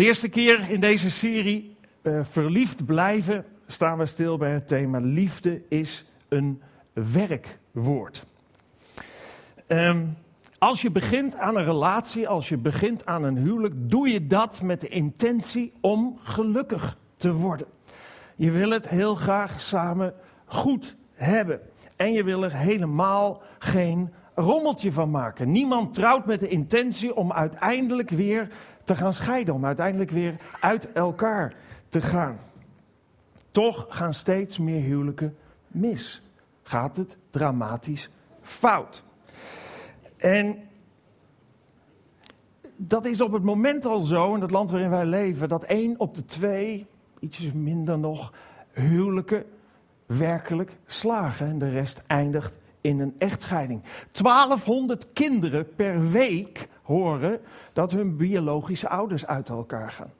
De eerste keer in deze serie uh, Verliefd blijven staan we stil bij het thema liefde is een werkwoord. Um, als je begint aan een relatie, als je begint aan een huwelijk, doe je dat met de intentie om gelukkig te worden. Je wil het heel graag samen goed hebben. En je wil er helemaal geen rommeltje van maken. Niemand trouwt met de intentie om uiteindelijk weer te gaan scheiden, om uiteindelijk weer uit elkaar te gaan. Toch gaan steeds meer huwelijken mis. Gaat het dramatisch fout. En dat is op het moment al zo, in het land waarin wij leven, dat één op de twee, ietsjes minder nog, huwelijken werkelijk slagen. En de rest eindigt in een echtscheiding. 1200 kinderen per week horen dat hun biologische ouders uit elkaar gaan.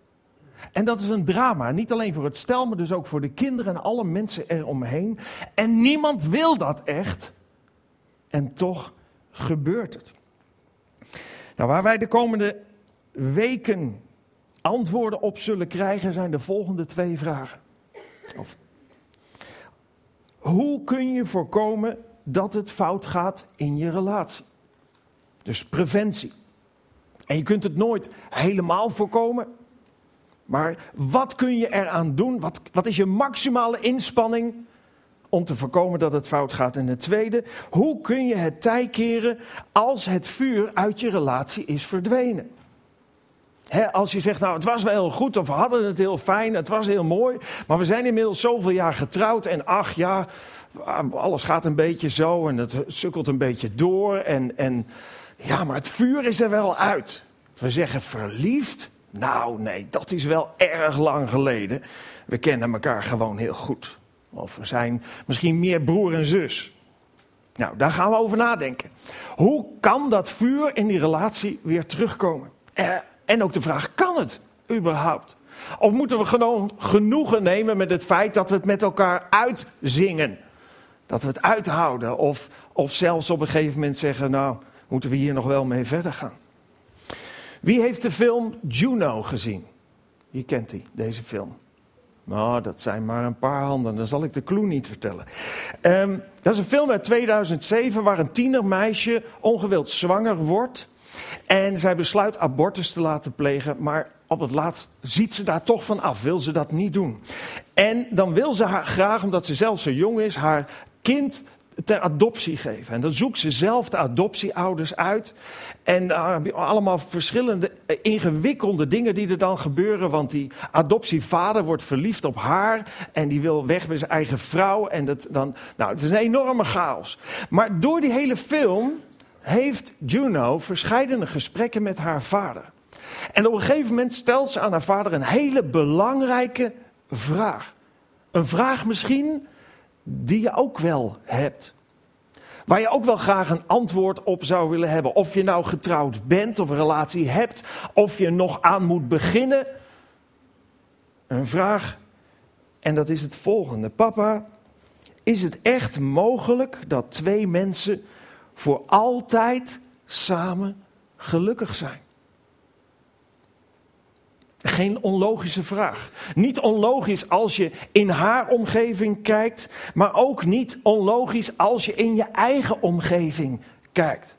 En dat is een drama, niet alleen voor het stel, maar dus ook voor de kinderen en alle mensen eromheen. En niemand wil dat echt. En toch gebeurt het. Nou, waar wij de komende weken antwoorden op zullen krijgen, zijn de volgende twee vragen. Of, hoe kun je voorkomen dat het fout gaat in je relatie? Dus preventie. En je kunt het nooit helemaal voorkomen. Maar wat kun je eraan doen? Wat, wat is je maximale inspanning om te voorkomen dat het fout gaat? En het tweede, hoe kun je het tij keren als het vuur uit je relatie is verdwenen? als je zegt, nou het was wel heel goed of we hadden het heel fijn, het was heel mooi, maar we zijn inmiddels zoveel jaar getrouwd en ach ja, alles gaat een beetje zo en het sukkelt een beetje door en, en ja, maar het vuur is er wel uit. We zeggen verliefd, nou nee, dat is wel erg lang geleden. We kennen elkaar gewoon heel goed. Of we zijn misschien meer broer en zus. Nou, daar gaan we over nadenken. Hoe kan dat vuur in die relatie weer terugkomen? Eh, en ook de vraag, kan het überhaupt? Of moeten we genoegen nemen met het feit dat we het met elkaar uitzingen? Dat we het uithouden of, of zelfs op een gegeven moment zeggen, nou, moeten we hier nog wel mee verder gaan? Wie heeft de film Juno gezien? Wie kent die, deze film? Nou, dat zijn maar een paar handen, dan zal ik de clue niet vertellen. Ehm, dat is een film uit 2007 waar een tienermeisje ongewild zwanger wordt. En zij besluit abortus te laten plegen, maar op het laatst ziet ze daar toch van af, wil ze dat niet doen. En dan wil ze haar graag, omdat ze zelf zo jong is, haar kind ter adoptie geven. En dan zoekt ze zelf de adoptieouders uit. En uh, allemaal verschillende uh, ingewikkelde dingen die er dan gebeuren. Want die adoptievader wordt verliefd op haar. En die wil weg met zijn eigen vrouw. En dat dan, nou, het is een enorme chaos. Maar door die hele film heeft Juno verschillende gesprekken met haar vader. En op een gegeven moment stelt ze aan haar vader een hele belangrijke vraag. Een vraag misschien die je ook wel hebt. Waar je ook wel graag een antwoord op zou willen hebben. Of je nou getrouwd bent of een relatie hebt, of je nog aan moet beginnen. Een vraag, en dat is het volgende. Papa, is het echt mogelijk dat twee mensen voor altijd samen gelukkig zijn? Geen onlogische vraag. Niet onlogisch als je in haar omgeving kijkt, maar ook niet onlogisch als je in je eigen omgeving kijkt.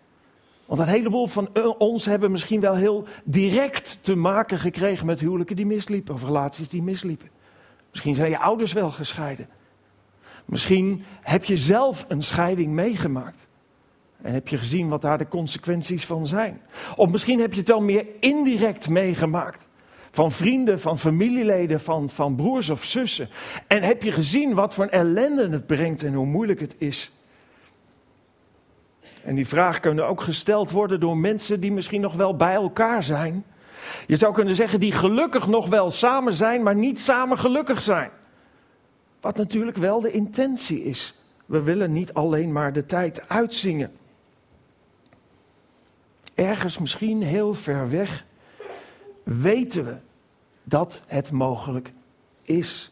Want een heleboel van ons hebben misschien wel heel direct te maken gekregen met huwelijken die misliepen of relaties die misliepen. Misschien zijn je ouders wel gescheiden. Misschien heb je zelf een scheiding meegemaakt. En heb je gezien wat daar de consequenties van zijn. Of misschien heb je het wel meer indirect meegemaakt van vrienden, van familieleden, van, van broers of zussen. En heb je gezien wat voor een ellende het brengt en hoe moeilijk het is? En die vraag kunnen ook gesteld worden door mensen die misschien nog wel bij elkaar zijn. Je zou kunnen zeggen die gelukkig nog wel samen zijn, maar niet samen gelukkig zijn. Wat natuurlijk wel de intentie is. We willen niet alleen maar de tijd uitzingen. Ergens misschien heel ver weg weten we dat het mogelijk is.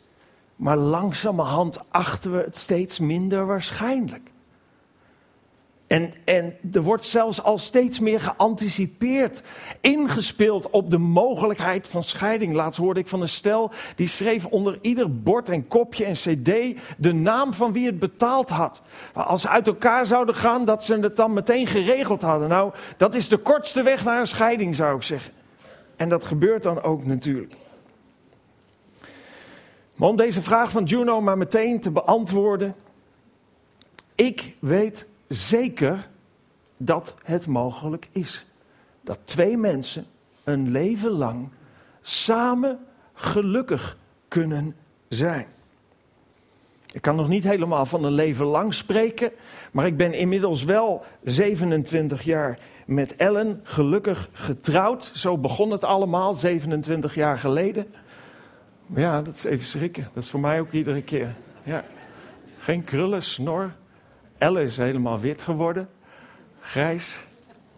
Maar langzamerhand achten we het steeds minder waarschijnlijk. En, en er wordt zelfs al steeds meer geanticipeerd, ingespeeld op de mogelijkheid van scheiding. Laatst hoorde ik van een stel die schreef onder ieder bord en kopje en cd de naam van wie het betaald had. Als ze uit elkaar zouden gaan, dat ze het dan meteen geregeld hadden. Nou, dat is de kortste weg naar een scheiding, zou ik zeggen. En dat gebeurt dan ook natuurlijk. Maar om deze vraag van Juno maar meteen te beantwoorden. Ik weet zeker dat het mogelijk is. Dat twee mensen een leven lang samen gelukkig kunnen zijn. Ik kan nog niet helemaal van een leven lang spreken, maar ik ben inmiddels wel 27 jaar met Ellen gelukkig getrouwd. Zo begon het allemaal 27 jaar geleden. ja, dat is even schrikken. Dat is voor mij ook iedere keer. Ja. Geen krullen, snor, Elle is helemaal wit geworden. Grijs.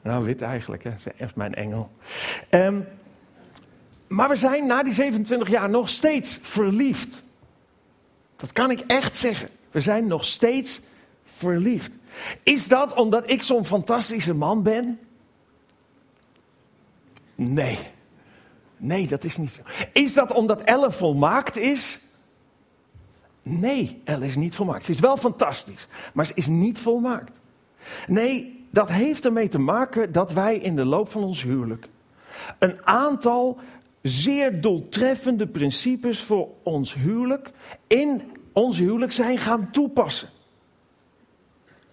Nou, wit eigenlijk, hè. Ze is mijn engel. Um, maar we zijn na die 27 jaar nog steeds verliefd. Dat kan ik echt zeggen. We zijn nog steeds verliefd. Is dat omdat ik zo'n fantastische man ben? Nee. Nee, dat is niet zo. Is dat omdat Elle volmaakt is? Nee, Elle is niet volmaakt. Ze is wel fantastisch, maar ze is niet volmaakt. Nee, dat heeft ermee te maken dat wij in de loop van ons huwelijk een aantal zeer doeltreffende principes voor ons huwelijk in ons huwelijk zijn gaan toepassen.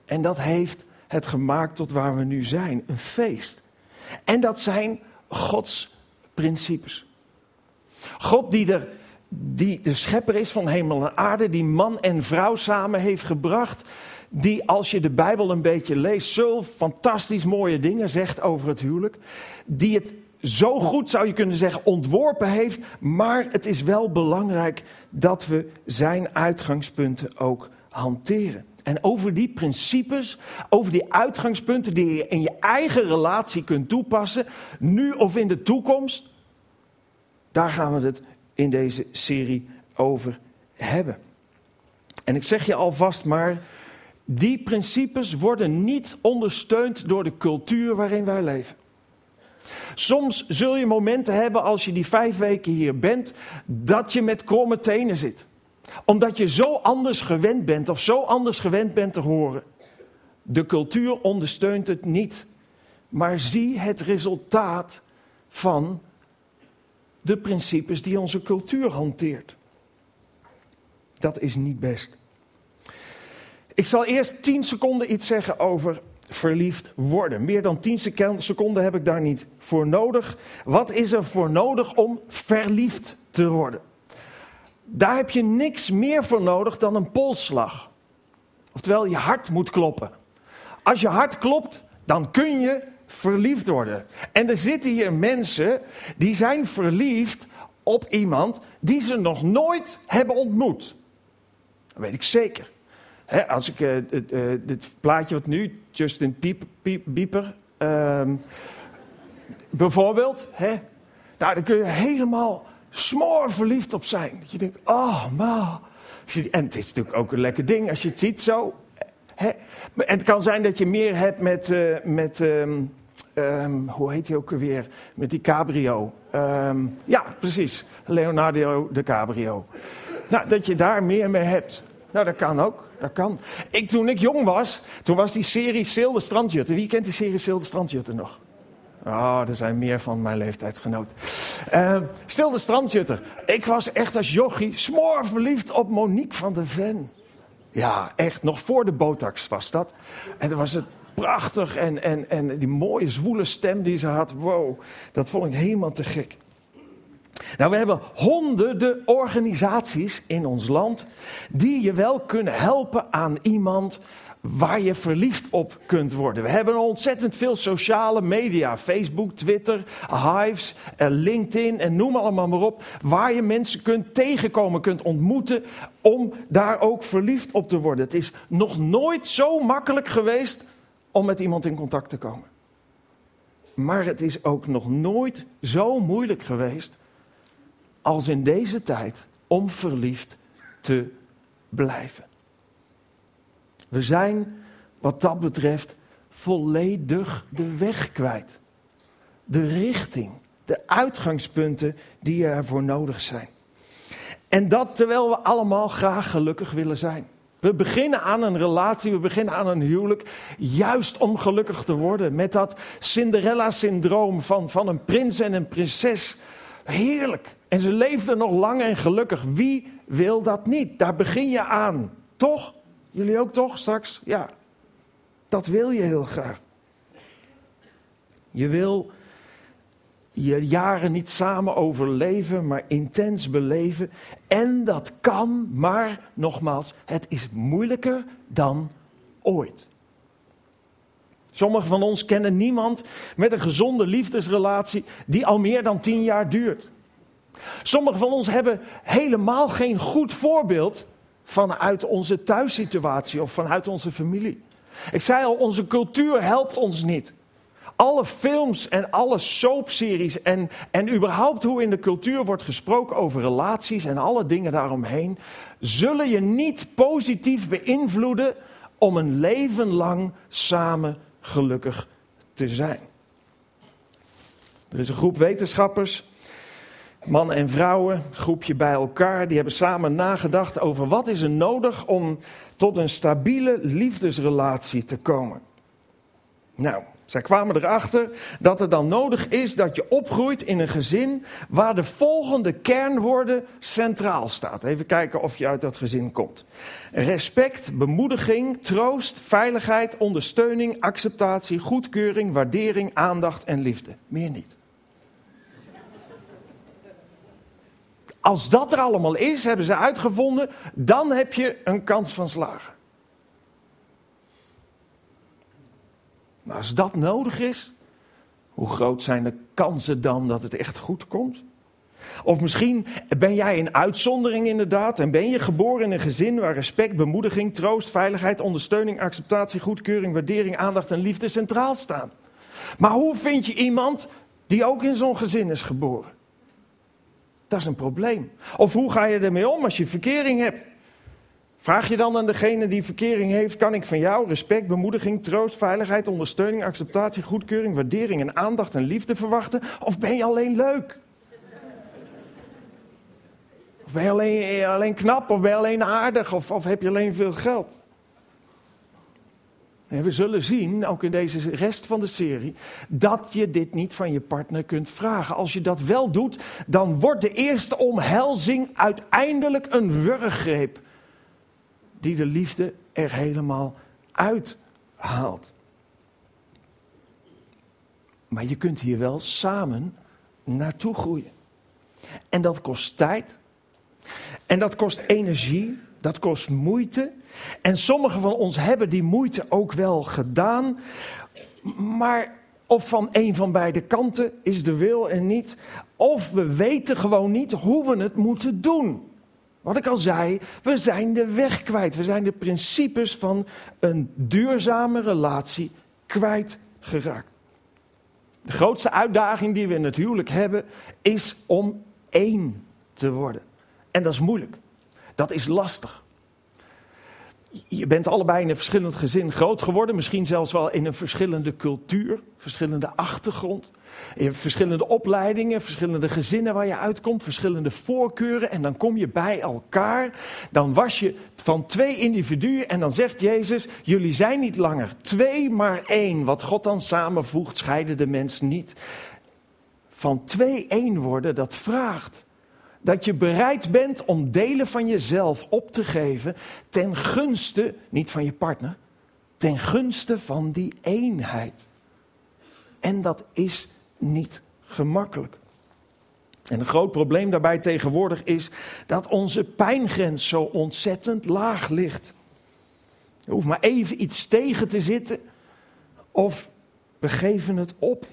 En dat heeft het gemaakt tot waar we nu zijn, een feest. En dat zijn Gods principes. God die er die de schepper is van hemel en aarde, die man en vrouw samen heeft gebracht, die als je de Bijbel een beetje leest, zo fantastisch mooie dingen zegt over het huwelijk, die het zo goed zou je kunnen zeggen ontworpen heeft, maar het is wel belangrijk dat we zijn uitgangspunten ook hanteren. En over die principes, over die uitgangspunten die je in je eigen relatie kunt toepassen, nu of in de toekomst, daar gaan we het in deze serie over hebben. En ik zeg je alvast maar, die principes worden niet ondersteund door de cultuur waarin wij leven. Soms zul je momenten hebben als je die vijf weken hier bent, dat je met kromme tenen zit. Omdat je zo anders gewend bent of zo anders gewend bent te horen. De cultuur ondersteunt het niet. Maar zie het resultaat van de principes die onze cultuur hanteert. Dat is niet best. Ik zal eerst 10 seconden iets zeggen over verliefd worden. Meer dan 10 seconden heb ik daar niet voor nodig. Wat is er voor nodig om verliefd te worden? Daar heb je niks meer voor nodig dan een polsslag. Oftewel, je hart moet kloppen. Als je hart klopt, dan kun je verliefd worden. En er zitten hier mensen die zijn verliefd op iemand die ze nog nooit hebben ontmoet. Dat weet ik zeker. als ik uh, dit plaatje wat nu, Justin Bieber, ehm, bijvoorbeeld, hè, nou, dan kun je helemaal smoor verliefd op zijn. Dat je denkt, oh man. En het is natuurlijk ook een lekker ding als je het ziet zo. Hè. En het kan zijn dat je meer hebt met, uh, met ehm, Ehm, hoe heet hij ook alweer? Met die cabrio. Ehm, ja, precies. Leonardo de Cabrio. Nou, dat je daar meer mee hebt. Nou, dat kan ook. Dat kan. Ik, toen ik jong was, toen was die serie Seel Strandjutten. Wie kent die serie Seel Strandjutten nog? Oh, er zijn meer van mijn leeftijdsgenoot. Uh, Stil de Strandjutter. Ik was echt als jochie smoor verliefd op Monique van der Ven. Ja, echt. Nog voor de botox was dat. En dan was het prachtig en, en, en die mooie zwoele stem die ze had. Wow, dat vond ik helemaal te gek. Nou, we hebben honderden organisaties in ons land die je wel kunnen helpen aan iemand waar je verliefd op kunt worden. We hebben ontzettend veel sociale media, Facebook, Twitter, Hives, LinkedIn en noem allemaal maar op, waar je mensen kunt tegenkomen, kunt ontmoeten om daar ook verliefd op te worden. Het is nog nooit zo makkelijk geweest om met iemand in contact te komen. Maar het is ook nog nooit zo moeilijk geweest als in deze tijd om verliefd te blijven. We zijn wat dat betreft volledig de weg kwijt. De richting, de uitgangspunten die ervoor nodig zijn. En dat terwijl we allemaal graag gelukkig willen zijn. We beginnen aan een relatie, we beginnen aan een huwelijk, juist om gelukkig te worden. Met dat Cinderella-syndroom van, van een prins en een prinses. Heerlijk. En ze leefden nog lang en gelukkig. Wie wil dat niet? Daar begin je aan. Toch? Jullie ook toch straks? Ja. Dat wil je heel graag. Je wil je jaren niet samen overleven, maar intens beleven. En dat kan, maar nogmaals, het is moeilijker dan ooit. Sommigen van ons kennen niemand met een gezonde liefdesrelatie die al meer dan tien jaar duurt. Sommigen van ons hebben helemaal geen goed voorbeeld vanuit onze thuissituatie of vanuit onze familie. Ik zei al, onze cultuur helpt ons niet. Alle films en alle soapseries en, en überhaupt hoe in de cultuur wordt gesproken over relaties en alle dingen daaromheen, zullen je niet positief beïnvloeden om een leven lang samen gelukkig te zijn. Er is een groep wetenschappers, mannen en vrouwen, groepje bij elkaar, die hebben samen nagedacht over wat is er nodig om tot een stabiele liefdesrelatie te komen. Nou, zij kwamen erachter dat het dan nodig is dat je opgroeit in een gezin waar de volgende kernwoorden centraal staat. Even kijken of je uit dat gezin komt. Respect, bemoediging, troost, veiligheid, ondersteuning, acceptatie, goedkeuring, waardering, aandacht en liefde. Meer niet. Als dat er allemaal is, hebben ze uitgevonden, dan heb je een kans van slagen. Maar als dat nodig is, hoe groot zijn de kansen dan dat het echt goed komt? Of misschien ben jij een uitzondering inderdaad en ben je geboren in een gezin waar respect, bemoediging, troost, veiligheid, ondersteuning, acceptatie, goedkeuring, waardering, aandacht en liefde centraal staan. Maar hoe vind je iemand die ook in zo'n gezin is geboren? Dat is een probleem. Of hoe ga je ermee om als je verkering hebt? Vraag je dan aan degene die verkering heeft: kan ik van jou respect, bemoediging, troost, veiligheid, ondersteuning, acceptatie, goedkeuring, waardering en aandacht en liefde verwachten? Of ben je alleen leuk? Of ben je alleen, eh, alleen knap? Of ben je alleen aardig? Of, of heb je alleen veel geld? We zullen zien, ook in deze rest van de serie, dat je dit niet van je partner kunt vragen. Als je dat wel doet, dan wordt de eerste omhelzing uiteindelijk een wurggreep die de liefde er helemaal uithaalt. Maar je kunt hier wel samen naartoe groeien. En dat kost tijd. En dat kost energie. Dat kost moeite. En sommigen van ons hebben die moeite ook wel gedaan. Maar of van een van beide kanten is de wil en niet. Of we weten gewoon niet hoe we het moeten doen. Wat ik al zei, we zijn de weg kwijt. We zijn de principes van een duurzame relatie kwijtgeraakt. De grootste uitdaging die we in het huwelijk hebben, is om één te worden. En dat is moeilijk. Dat is lastig je bent allebei in een verschillend gezin groot geworden, misschien zelfs wel in een verschillende cultuur, verschillende achtergrond, in verschillende opleidingen, verschillende gezinnen waar je uitkomt, verschillende voorkeuren en dan kom je bij elkaar. Dan was je van twee individuen en dan zegt Jezus, jullie zijn niet langer twee, maar één. Wat God dan samenvoegt, scheiden de mens niet. Van twee één worden, dat vraagt dat je bereid bent om delen van jezelf op te geven ten gunste, niet van je partner, ten gunste van die eenheid. En dat is niet gemakkelijk. En een groot probleem daarbij tegenwoordig is dat onze pijngrens zo ontzettend laag ligt. Er hoeft maar even iets tegen te zitten of we geven het op.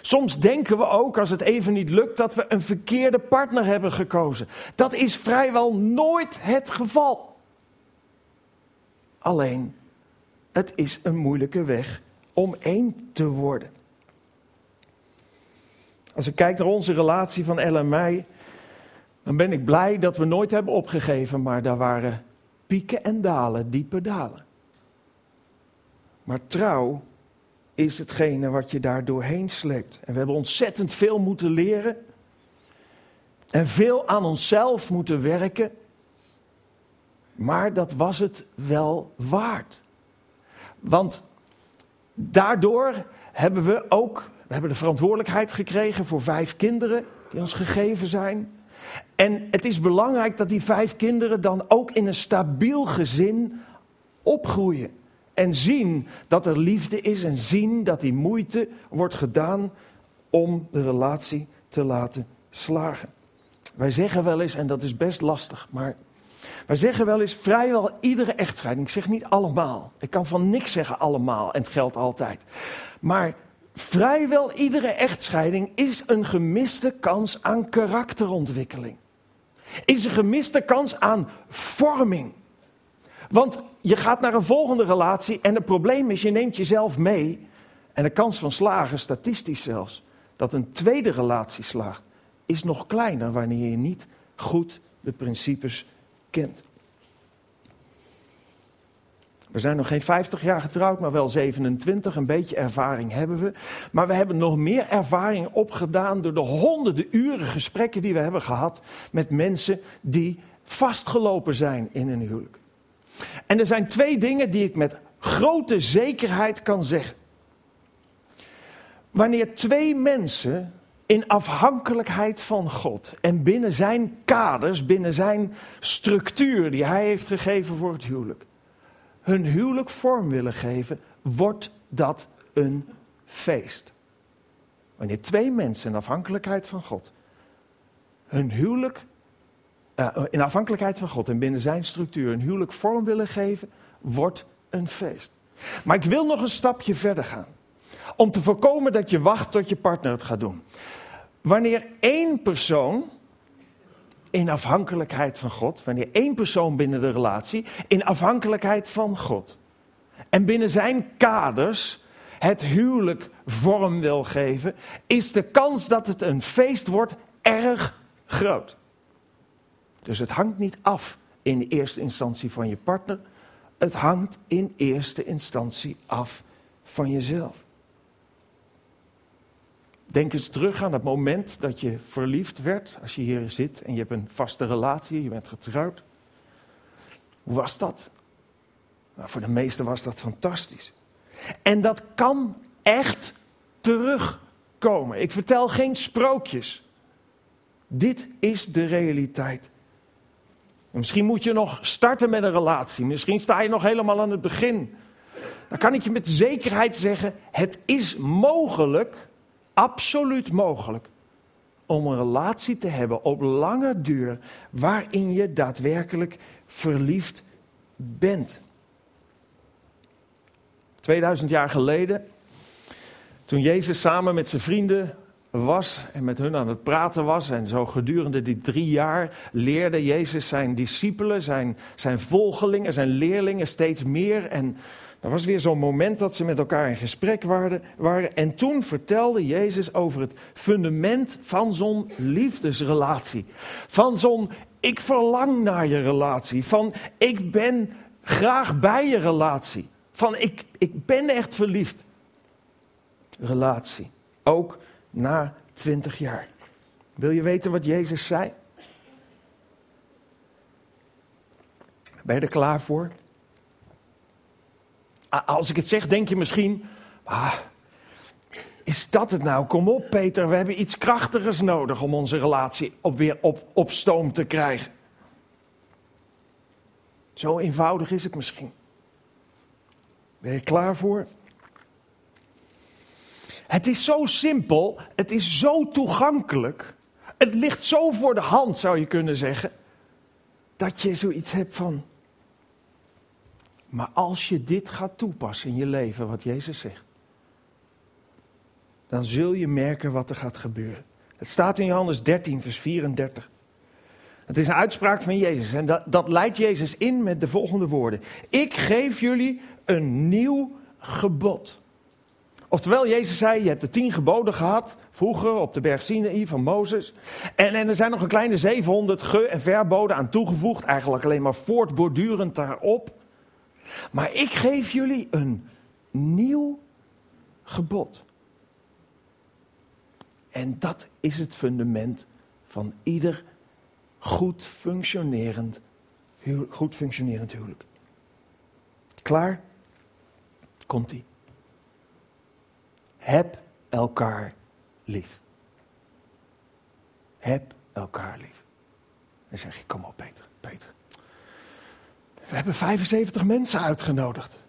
Soms denken we ook, als het even niet lukt, dat we een verkeerde partner hebben gekozen. Dat is vrijwel nooit het geval. Alleen, het is een moeilijke weg om één te worden. Als ik kijk naar onze relatie van Elle en mij, dan ben ik blij dat we nooit hebben opgegeven, maar daar waren pieken en dalen, diepe dalen. Maar trouw is hetgene wat je daar doorheen sleept. En we hebben ontzettend veel moeten leren. En veel aan onszelf moeten werken. Maar dat was het wel waard. Want daardoor hebben we ook we hebben de verantwoordelijkheid gekregen voor vijf kinderen die ons gegeven zijn. En het is belangrijk dat die vijf kinderen dan ook in een stabiel gezin opgroeien. En zien dat er liefde is en zien dat die moeite wordt gedaan om de relatie te laten slagen. Wij zeggen wel eens, en dat is best lastig, maar wij zeggen wel eens vrijwel iedere echtscheiding. Ik zeg niet allemaal. Ik kan van niks zeggen allemaal en het geldt altijd. Maar vrijwel iedere echtscheiding is een gemiste kans aan karakterontwikkeling. Is een gemiste kans aan vorming. Want je gaat naar een volgende relatie en het probleem is, je neemt jezelf mee. En de kans van slagen, statistisch zelfs, dat een tweede relatie slaagt, is nog kleiner wanneer je niet goed de principes kent. We zijn nog geen 50 jaar getrouwd, maar wel 27. Een beetje ervaring hebben we. Maar we hebben nog meer ervaring opgedaan door de honderden uren gesprekken die we hebben gehad met mensen die vastgelopen zijn in een huwelijk. En er zijn twee dingen die ik met grote zekerheid kan zeggen. Wanneer twee mensen in afhankelijkheid van God en binnen zijn kaders, binnen zijn structuur die hij heeft gegeven voor het huwelijk, hun huwelijk vorm willen geven, wordt dat een feest. Wanneer twee mensen in afhankelijkheid van God hun huwelijk, uh, in afhankelijkheid van God en binnen zijn structuur een huwelijk vorm willen geven, wordt een feest. Maar ik wil nog een stapje verder gaan. Om te voorkomen dat je wacht tot je partner het gaat doen. Wanneer één persoon in afhankelijkheid van God, wanneer één persoon binnen de relatie in afhankelijkheid van God en binnen zijn kaders het huwelijk vorm wil geven, is de kans dat het een feest wordt erg groot. Dus het hangt niet af in eerste instantie van je partner, het hangt in eerste instantie af van jezelf. Denk eens terug aan het moment dat je verliefd werd, als je hier zit en je hebt een vaste relatie, je bent getrouwd. Hoe was dat? Nou, voor de meesten was dat fantastisch. En dat kan echt terugkomen. Ik vertel geen sprookjes. Dit is de realiteit. Misschien moet je nog starten met een relatie. Misschien sta je nog helemaal aan het begin. Dan kan ik je met zekerheid zeggen: het is mogelijk absoluut mogelijk om een relatie te hebben op lange duur waarin je daadwerkelijk verliefd bent. 2000 jaar geleden, toen Jezus samen met zijn vrienden was en met hun aan het praten was. En zo gedurende die drie jaar leerde Jezus zijn discipelen, zijn, zijn volgelingen, zijn leerlingen steeds meer. En er was weer zo'n moment dat ze met elkaar in gesprek waren, waren. En toen vertelde Jezus over het fundament van zo'n liefdesrelatie. Van zo'n ik verlang naar je relatie. Van ik ben graag bij je relatie. Van ik, ik ben echt verliefd. Relatie. Ook na twintig jaar. Wil je weten wat Jezus zei? Ben je er klaar voor? Als ik het zeg, denk je misschien, ah, is dat het nou? Kom op, Peter, we hebben iets krachtigers nodig om onze relatie op, weer op, op stoom te krijgen. Zo eenvoudig is het misschien. Ben je klaar voor? Het is zo simpel, het is zo toegankelijk, het ligt zo voor de hand, zou je kunnen zeggen, dat je zoiets hebt van, maar als je dit gaat toepassen in je leven, wat Jezus zegt, dan zul je merken wat er gaat gebeuren. Het staat in Johannes 13, vers 34. Het is een uitspraak van Jezus en dat, dat leidt Jezus in met de volgende woorden. Ik geef jullie een nieuw gebod. Oftewel, Jezus zei, je hebt de tien geboden gehad, vroeger op de berg Sinai van Mozes. En, en er zijn nog een kleine 700 ge- en verboden aan toegevoegd, eigenlijk alleen maar voortbordurend daarop. Maar ik geef jullie een nieuw gebod. En dat is het fundament van ieder goed functionerend, goed functionerend huwelijk. Klaar? Komt-ie. Heb elkaar lief. Heb elkaar lief. Dan zeg je, kom op Peter, Peter. We hebben 75 mensen uitgenodigd.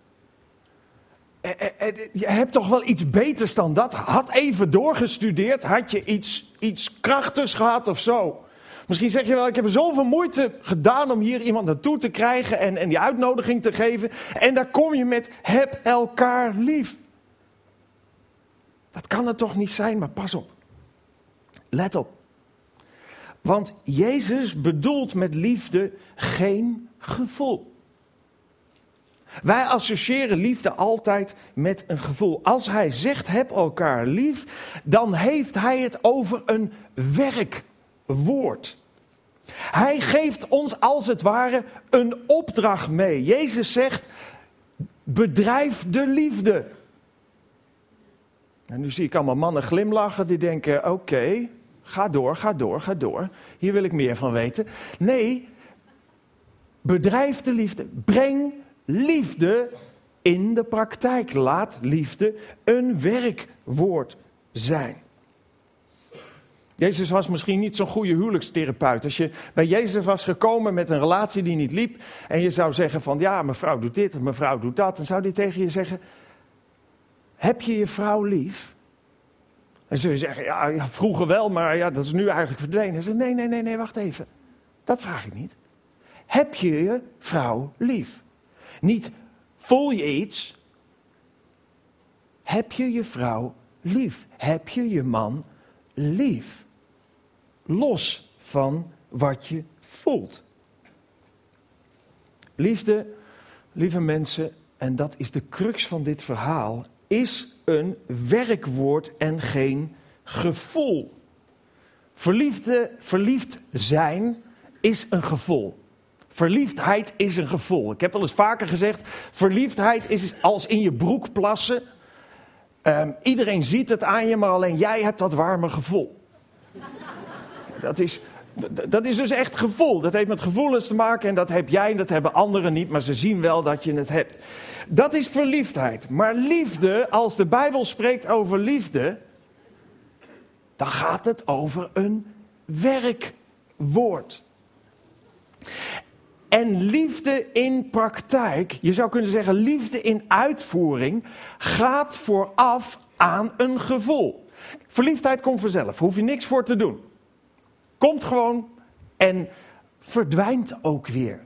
Je hebt toch wel iets beters dan dat? Had even doorgestudeerd, had je iets, iets krachtigs gehad of zo? Misschien zeg je wel, ik heb zoveel moeite gedaan om hier iemand naartoe te krijgen en, en die uitnodiging te geven. En daar kom je met, heb elkaar lief. Dat kan het toch niet zijn, maar pas op. Let op. Want Jezus bedoelt met liefde geen gevoel. Wij associëren liefde altijd met een gevoel. Als hij zegt heb elkaar lief, dan heeft hij het over een werkwoord. Hij geeft ons als het ware een opdracht mee. Jezus zegt: bedrijf de liefde. En nu zie ik allemaal mannen glimlachen die denken: oké, ga door, ga door, ga door. Hier wil ik meer van weten. Nee, bedrijf de liefde. Breng liefde in de praktijk. Laat liefde een werkwoord zijn. Jezus was misschien niet zo'n goede huwelijkstherapeut. Als je bij Jezus was gekomen met een relatie die niet liep. en je zou zeggen: van ja, mevrouw doet dit, mevrouw doet dat. dan zou hij tegen je zeggen: Heb je je vrouw lief? En je zeggen: ja, ja, vroeger wel, maar ja, dat is nu eigenlijk verdwenen. En zegt: Nee, nee, nee, nee, wacht even. Dat vraag ik niet. Heb je je vrouw lief? Niet voel je iets. Heb je je vrouw lief? Heb je je man lief? Los van wat je voelt. Liefde, lieve mensen, en dat is de crux van dit verhaal, is een werkwoord en geen gevoel. Verliefde, verliefd zijn is een gevoel. Verliefdheid is een gevoel. Ik heb al eens vaker gezegd: verliefdheid is als in je broek plassen. Ehm, iedereen ziet het aan je, maar alleen jij hebt dat warme gevoel. Dat is, dat is dus echt gevoel. Dat heeft met gevoelens te maken en dat heb jij en dat hebben anderen niet, maar ze zien wel dat je het hebt. Dat is verliefdheid. Maar liefde, als de Bijbel spreekt over liefde, dan gaat het over een werkwoord. En liefde in praktijk, je zou kunnen zeggen liefde in uitvoering, gaat vooraf aan een gevoel. Verliefdheid komt vanzelf, hoef je niks voor te doen. Komt gewoon en verdwijnt ook weer.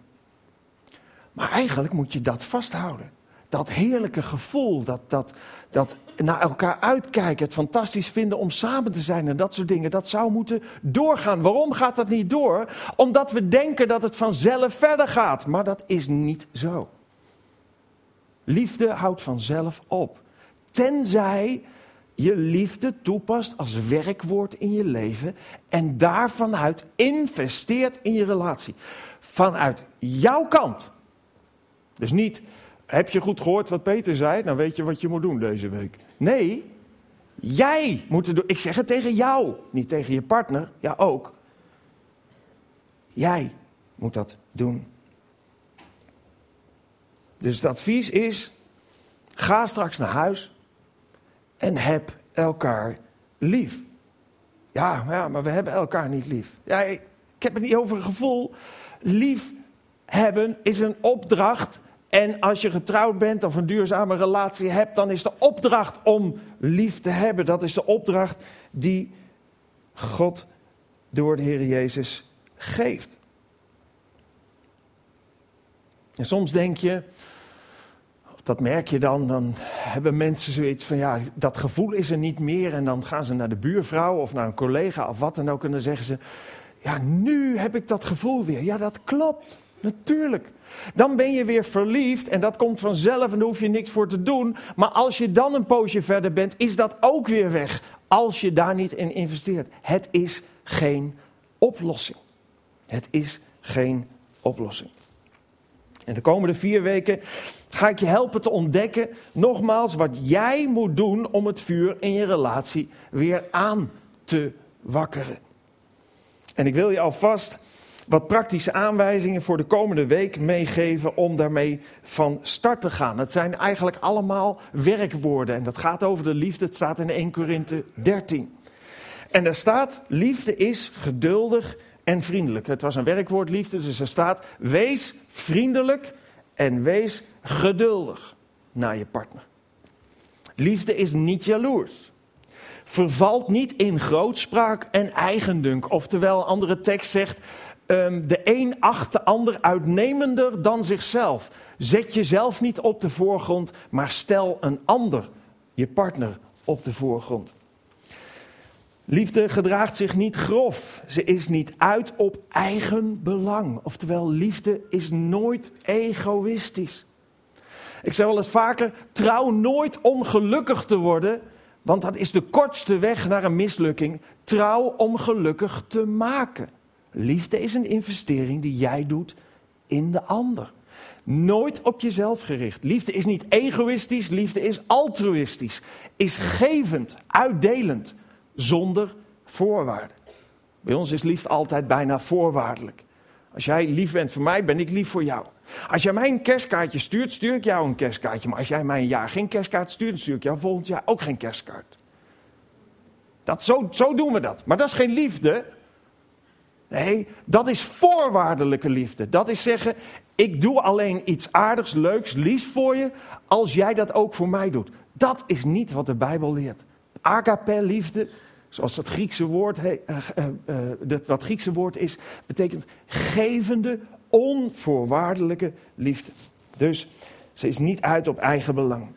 Maar eigenlijk moet je dat vasthouden. Dat heerlijke gevoel, dat, dat, dat naar elkaar uitkijken, het fantastisch vinden om samen te zijn en dat soort dingen, dat zou moeten doorgaan. Waarom gaat dat niet door? Omdat we denken dat het vanzelf verder gaat, maar dat is niet zo. Liefde houdt vanzelf op. Tenzij je liefde toepast als werkwoord in je leven en daarvanuit investeert in je relatie. Vanuit jouw kant. Dus niet, heb je goed gehoord wat Peter zei? Dan weet je wat je moet doen deze week. Nee, jij moet het doen. Ik zeg het tegen jou, niet tegen je partner. Ja, ook. Jij moet dat doen. Dus het advies is: ga straks naar huis en heb elkaar lief. Ja, ja, maar we hebben elkaar niet lief. Ik heb het niet over gevoel. Lief hebben is een opdracht en als je getrouwd bent of een duurzame relatie hebt, dan is de opdracht om lief te hebben. Dat is de opdracht die God door de Heer Jezus geeft. En soms denk je, dat merk je dan, dan hebben mensen zoiets van ja, dat gevoel is er niet meer. En dan gaan ze naar de buurvrouw of naar een collega of wat dan ook. En dan zeggen ze, ja, nu heb ik dat gevoel weer. Ja, dat klopt, natuurlijk. Dan ben je weer verliefd en dat komt vanzelf en daar hoef je niks voor te doen. Maar als je dan een poosje verder bent, is dat ook weer weg. Als je daar niet in investeert. Het is geen oplossing. Het is geen oplossing. En de komende vier weken ga ik je helpen te ontdekken, nogmaals, wat jij moet doen om het vuur in je relatie weer aan te wakkeren. En ik wil je alvast wat praktische aanwijzingen voor de komende week meegeven om daarmee van start te gaan. Het zijn eigenlijk allemaal werkwoorden en dat gaat over de liefde. Het staat in 1 Korinthe 13. En daar staat, liefde is geduldig en vriendelijk. Het was een werkwoord liefde, dus er staat, wees vriendelijk en wees geduldig naar je partner. Liefde is niet jaloers. Vervalt niet in grootspraak en eigendunk. Oftewel, andere tekst zegt, um, de een acht de ander uitnemender dan zichzelf. Zet jezelf niet op de voorgrond, maar stel een ander, je partner, op de voorgrond. Liefde gedraagt zich niet grof. Ze is niet uit op eigen belang. Oftewel, liefde is nooit egoïstisch. Ik zeg wel eens vaker: trouw nooit om gelukkig te worden, want dat is de kortste weg naar een mislukking. Trouw om gelukkig te maken. Liefde is een investering die jij doet in de ander. Nooit op jezelf gericht. Liefde is niet egoïstisch, liefde is altruïstisch. Is gevend, uitdelend, zonder voorwaarden. Bij ons is liefde altijd bijna voorwaardelijk. Als jij lief bent voor mij, ben ik lief voor jou. Als jij mij een kerstkaartje stuurt, stuur ik jou een kerstkaartje. Maar als jij mij een jaar geen kerstkaart stuurt, stuur ik jou volgend jaar ook geen kerstkaart. Dat, zo, zo doen we dat. Maar dat is geen liefde. Nee, dat is voorwaardelijke liefde. Dat is zeggen, ik doe alleen iets aardigs, leuks, liefs voor je, als jij dat ook voor mij doet. Dat is niet wat de Bijbel leert. Agape liefde, zoals dat Griekse woord, uh, uh, dat wat Griekse woord is, betekent gevende, onvoorwaardelijke liefde. Dus ze is niet uit op eigen belang.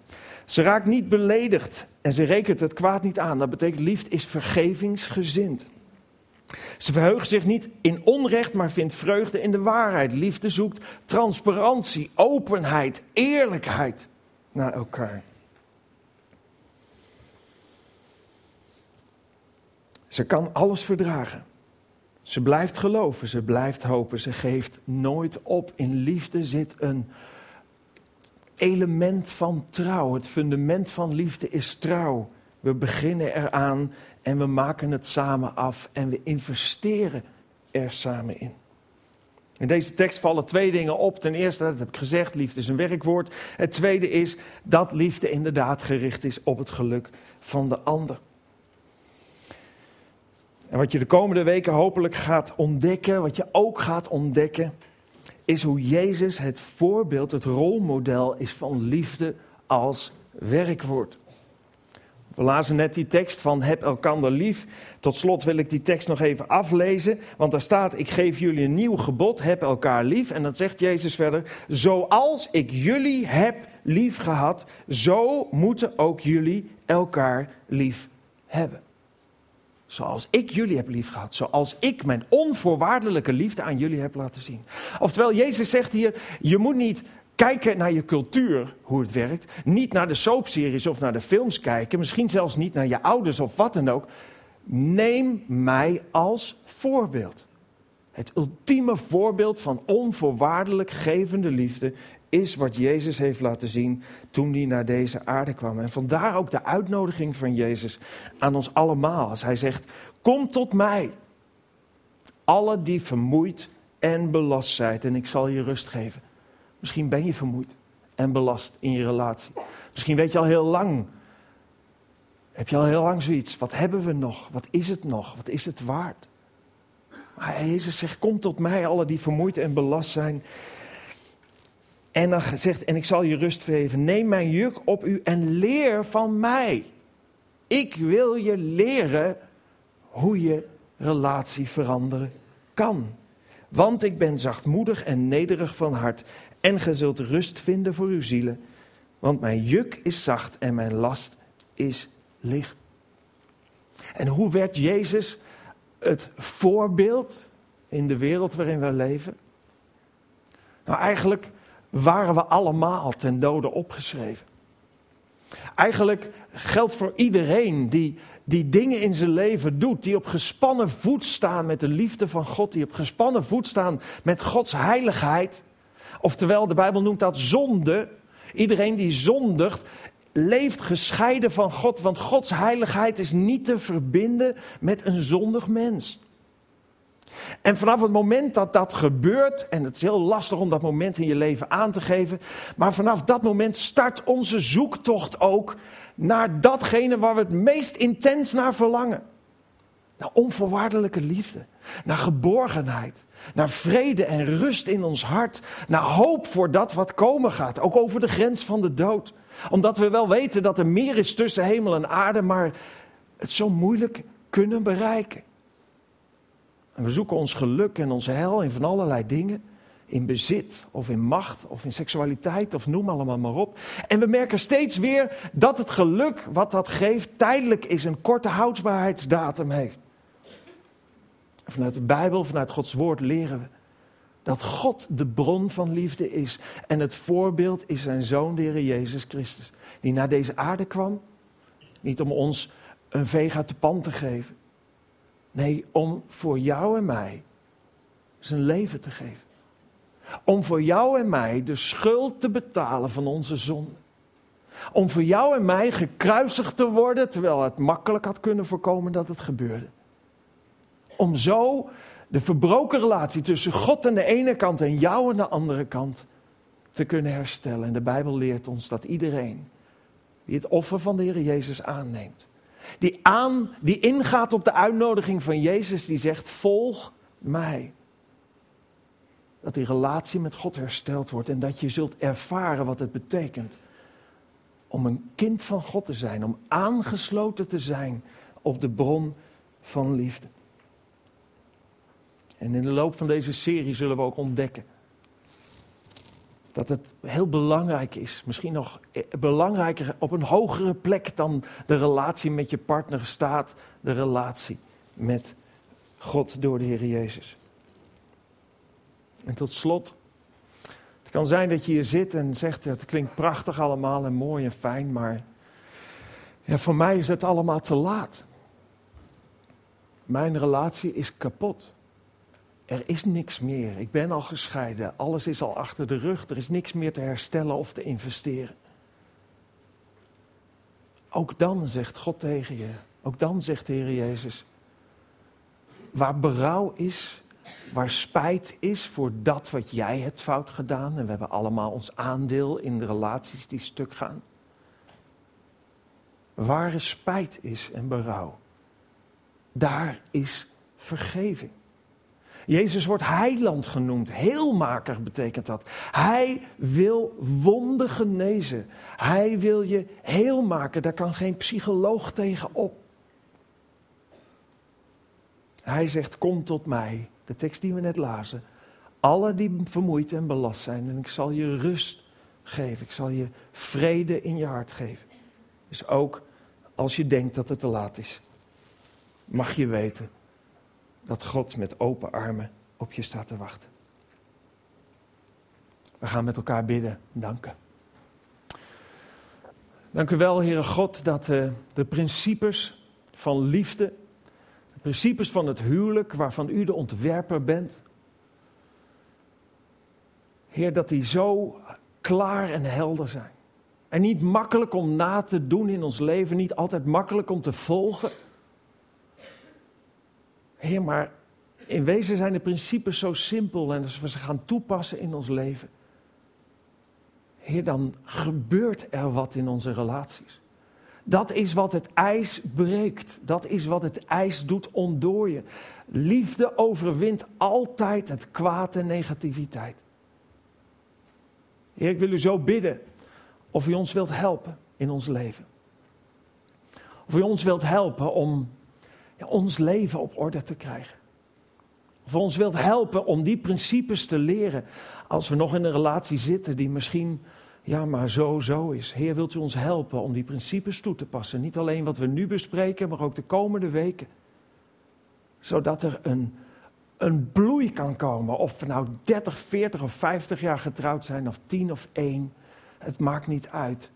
Ze raakt niet beledigd en ze rekent het kwaad niet aan. Dat betekent liefde is vergevingsgezind. Ze verheugt zich niet in onrecht, maar vindt vreugde in de waarheid. Liefde zoekt transparantie, openheid, eerlijkheid naar elkaar. Ze kan alles verdragen. Ze blijft geloven, ze blijft hopen, ze geeft nooit op. In liefde zit een element van trouw. Het fundament van liefde is trouw. We beginnen eraan en we maken het samen af en we investeren er samen in. In deze tekst vallen twee dingen op. Ten eerste, dat heb ik gezegd, liefde is een werkwoord. Het tweede is dat liefde inderdaad gericht is op het geluk van de ander. En wat je de komende weken hopelijk gaat ontdekken, wat je ook gaat ontdekken, is hoe Jezus het voorbeeld, het rolmodel is van liefde als werkwoord. We lazen net die tekst van heb elkander lief. Tot slot wil ik die tekst nog even aflezen, want daar staat: Ik geef jullie een nieuw gebod, heb elkaar lief. En dan zegt Jezus verder: Zoals ik jullie heb lief gehad, zo moeten ook jullie elkaar lief hebben. Zoals ik jullie heb lief gehad. Zoals ik mijn onvoorwaardelijke liefde aan jullie heb laten zien. Oftewel, Jezus zegt hier: je moet niet kijken naar je cultuur, hoe het werkt. Niet naar de soapseries of naar de films kijken. Misschien zelfs niet naar je ouders of wat dan ook. Neem mij als voorbeeld. Het ultieme voorbeeld van onvoorwaardelijk gevende liefde is wat Jezus heeft laten zien toen hij naar deze aarde kwam. En vandaar ook de uitnodiging van Jezus aan ons allemaal. Als hij zegt, kom tot mij. Alle die vermoeid en belast zijn en ik zal je rust geven. Misschien ben je vermoeid en belast in je relatie. Misschien weet je al heel lang, heb je al heel lang zoiets. Wat hebben we nog? Wat is het nog? Wat is het waard? Maar Jezus zegt, kom tot mij, alle die vermoeid en belast zijn. En dan zegt, en ik zal je rust geven. Neem mijn juk op u en leer van mij. Ik wil je leren hoe je relatie veranderen kan. Want ik ben zachtmoedig en nederig van hart. En ge zult rust vinden voor uw zielen. Want mijn juk is zacht en mijn last is licht. En hoe werd Jezus het voorbeeld in de wereld waarin wij leven? Nou, eigenlijk waren we allemaal ten dode opgeschreven. Eigenlijk geldt voor iedereen die, die dingen in zijn leven doet, die op gespannen voet staan met de liefde van God, die op gespannen voet staan met Gods heiligheid, Oftewel, de Bijbel noemt dat zonde. Iedereen die zondigt, leeft gescheiden van God, want Gods heiligheid is niet te verbinden met een zondig mens. En vanaf het moment dat dat gebeurt, en het is heel lastig om dat moment in je leven aan te geven, maar vanaf dat moment start onze zoektocht ook naar datgene waar we het meest intens naar verlangen. Naar onvoorwaardelijke liefde, naar geborgenheid, naar vrede en rust in ons hart, naar hoop voor dat wat komen gaat, ook over de grens van de dood. Omdat we wel weten dat er meer is tussen hemel en aarde, maar het zo moeilijk kunnen bereiken. En we zoeken ons geluk en onze hel in van allerlei dingen. In bezit of in macht of in seksualiteit of noem allemaal maar op. En we merken steeds weer dat het geluk wat dat geeft tijdelijk is, een korte houdbaarheidsdatum heeft. Vanuit de Bijbel, vanuit Gods woord leren we dat God de bron van liefde is. En het voorbeeld is zijn zoon, de Heer Jezus Christus. Die naar deze aarde kwam, niet om ons een veeg uit de pan te geven. Nee, om voor jou en mij zijn leven te geven. Om voor jou en mij de schuld te betalen van onze zonde. Om voor jou en mij gekruisigd te worden, terwijl het makkelijk had kunnen voorkomen dat het gebeurde. Om zo de verbroken relatie tussen God aan de ene kant en jou aan de andere kant te kunnen herstellen. En de Bijbel leert ons dat iedereen die het offer van de Heer Jezus aanneemt, die, aan, die ingaat op de uitnodiging van Jezus, die zegt: Volg mij. Dat die relatie met God hersteld wordt en dat je zult ervaren wat het betekent om een kind van God te zijn, om aangesloten te zijn op de bron van liefde. En in de loop van deze serie zullen we ook ontdekken dat het heel belangrijk is, misschien nog belangrijker op een hogere plek dan de relatie met je partner staat, de relatie met God door de Heer Jezus. En tot slot, het kan zijn dat je hier zit en zegt, het klinkt prachtig allemaal en mooi en fijn, maar ja, voor mij is het allemaal te laat. Mijn relatie is kapot. Er is niks meer. Ik ben al gescheiden. Alles is al achter de rug. Er is niks meer te herstellen of te investeren. Ook dan zegt God tegen je. Ook dan zegt de Heer Jezus. Waar berouw is, waar spijt is voor dat wat jij hebt fout gedaan. En we hebben allemaal ons aandeel in de relaties die stuk gaan. Waar spijt is en berouw, daar is vergeving. Jezus wordt heiland genoemd. Heelmaker betekent dat. Hij wil wonden genezen. Hij wil je heel maken. Daar kan geen psycholoog tegen op. Hij zegt: Kom tot mij. De tekst die we net lazen. Alle die vermoeid en belast zijn. En ik zal je rust geven. Ik zal je vrede in je hart geven. Dus ook als je denkt dat het te laat is, mag je weten dat God met open armen op je staat te wachten. We gaan met elkaar bidden, danken. Dank u wel, Heere God, dat uh, de principes van liefde, de principes van het huwelijk, waarvan u de ontwerper bent, Heer, dat die zo klaar en helder zijn. En niet makkelijk om na te doen in ons leven, niet altijd makkelijk om te volgen. Heer, maar in wezen zijn de principes zo simpel en als we ze gaan toepassen in ons leven, Heer, dan gebeurt er wat in onze relaties. Dat is wat het ijs breekt. Dat is wat het ijs doet ontdooien. Liefde overwint altijd het kwaad en negativiteit. Heer, ik wil u zo bidden of u ons wilt helpen in ons leven. Of u ons wilt helpen om ons leven op orde te krijgen. Of ons wilt helpen om die principes te leren als we nog in een relatie zitten die misschien ja, maar zo, zo is. Heer, wilt u ons helpen om die principes toe te passen? Niet alleen wat we nu bespreken, maar ook de komende weken. Zodat er een, een bloei kan komen. Of we nou 30, 40 of 50 jaar getrouwd zijn, of 10 of 1. Het maakt niet uit.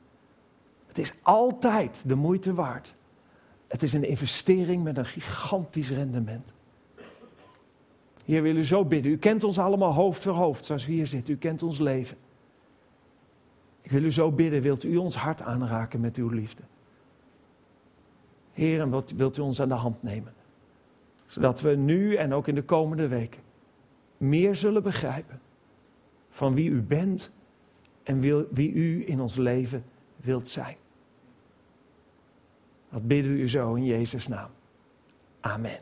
Het is altijd de moeite waard het is een investering met een gigantisch rendement. Heer, wil u zo bidden. U kent ons allemaal hoofd voor hoofd, zoals we hier zitten. U kent ons leven. Ik wil u zo bidden, wilt u ons hart aanraken met uw liefde? Heer, en wat wilt u ons aan de hand nemen? Zodat we nu en ook in de komende weken meer zullen begrijpen van wie u bent en wie u in ons leven wilt zijn. Dat bidden we u zo in Jezus' naam. Amen.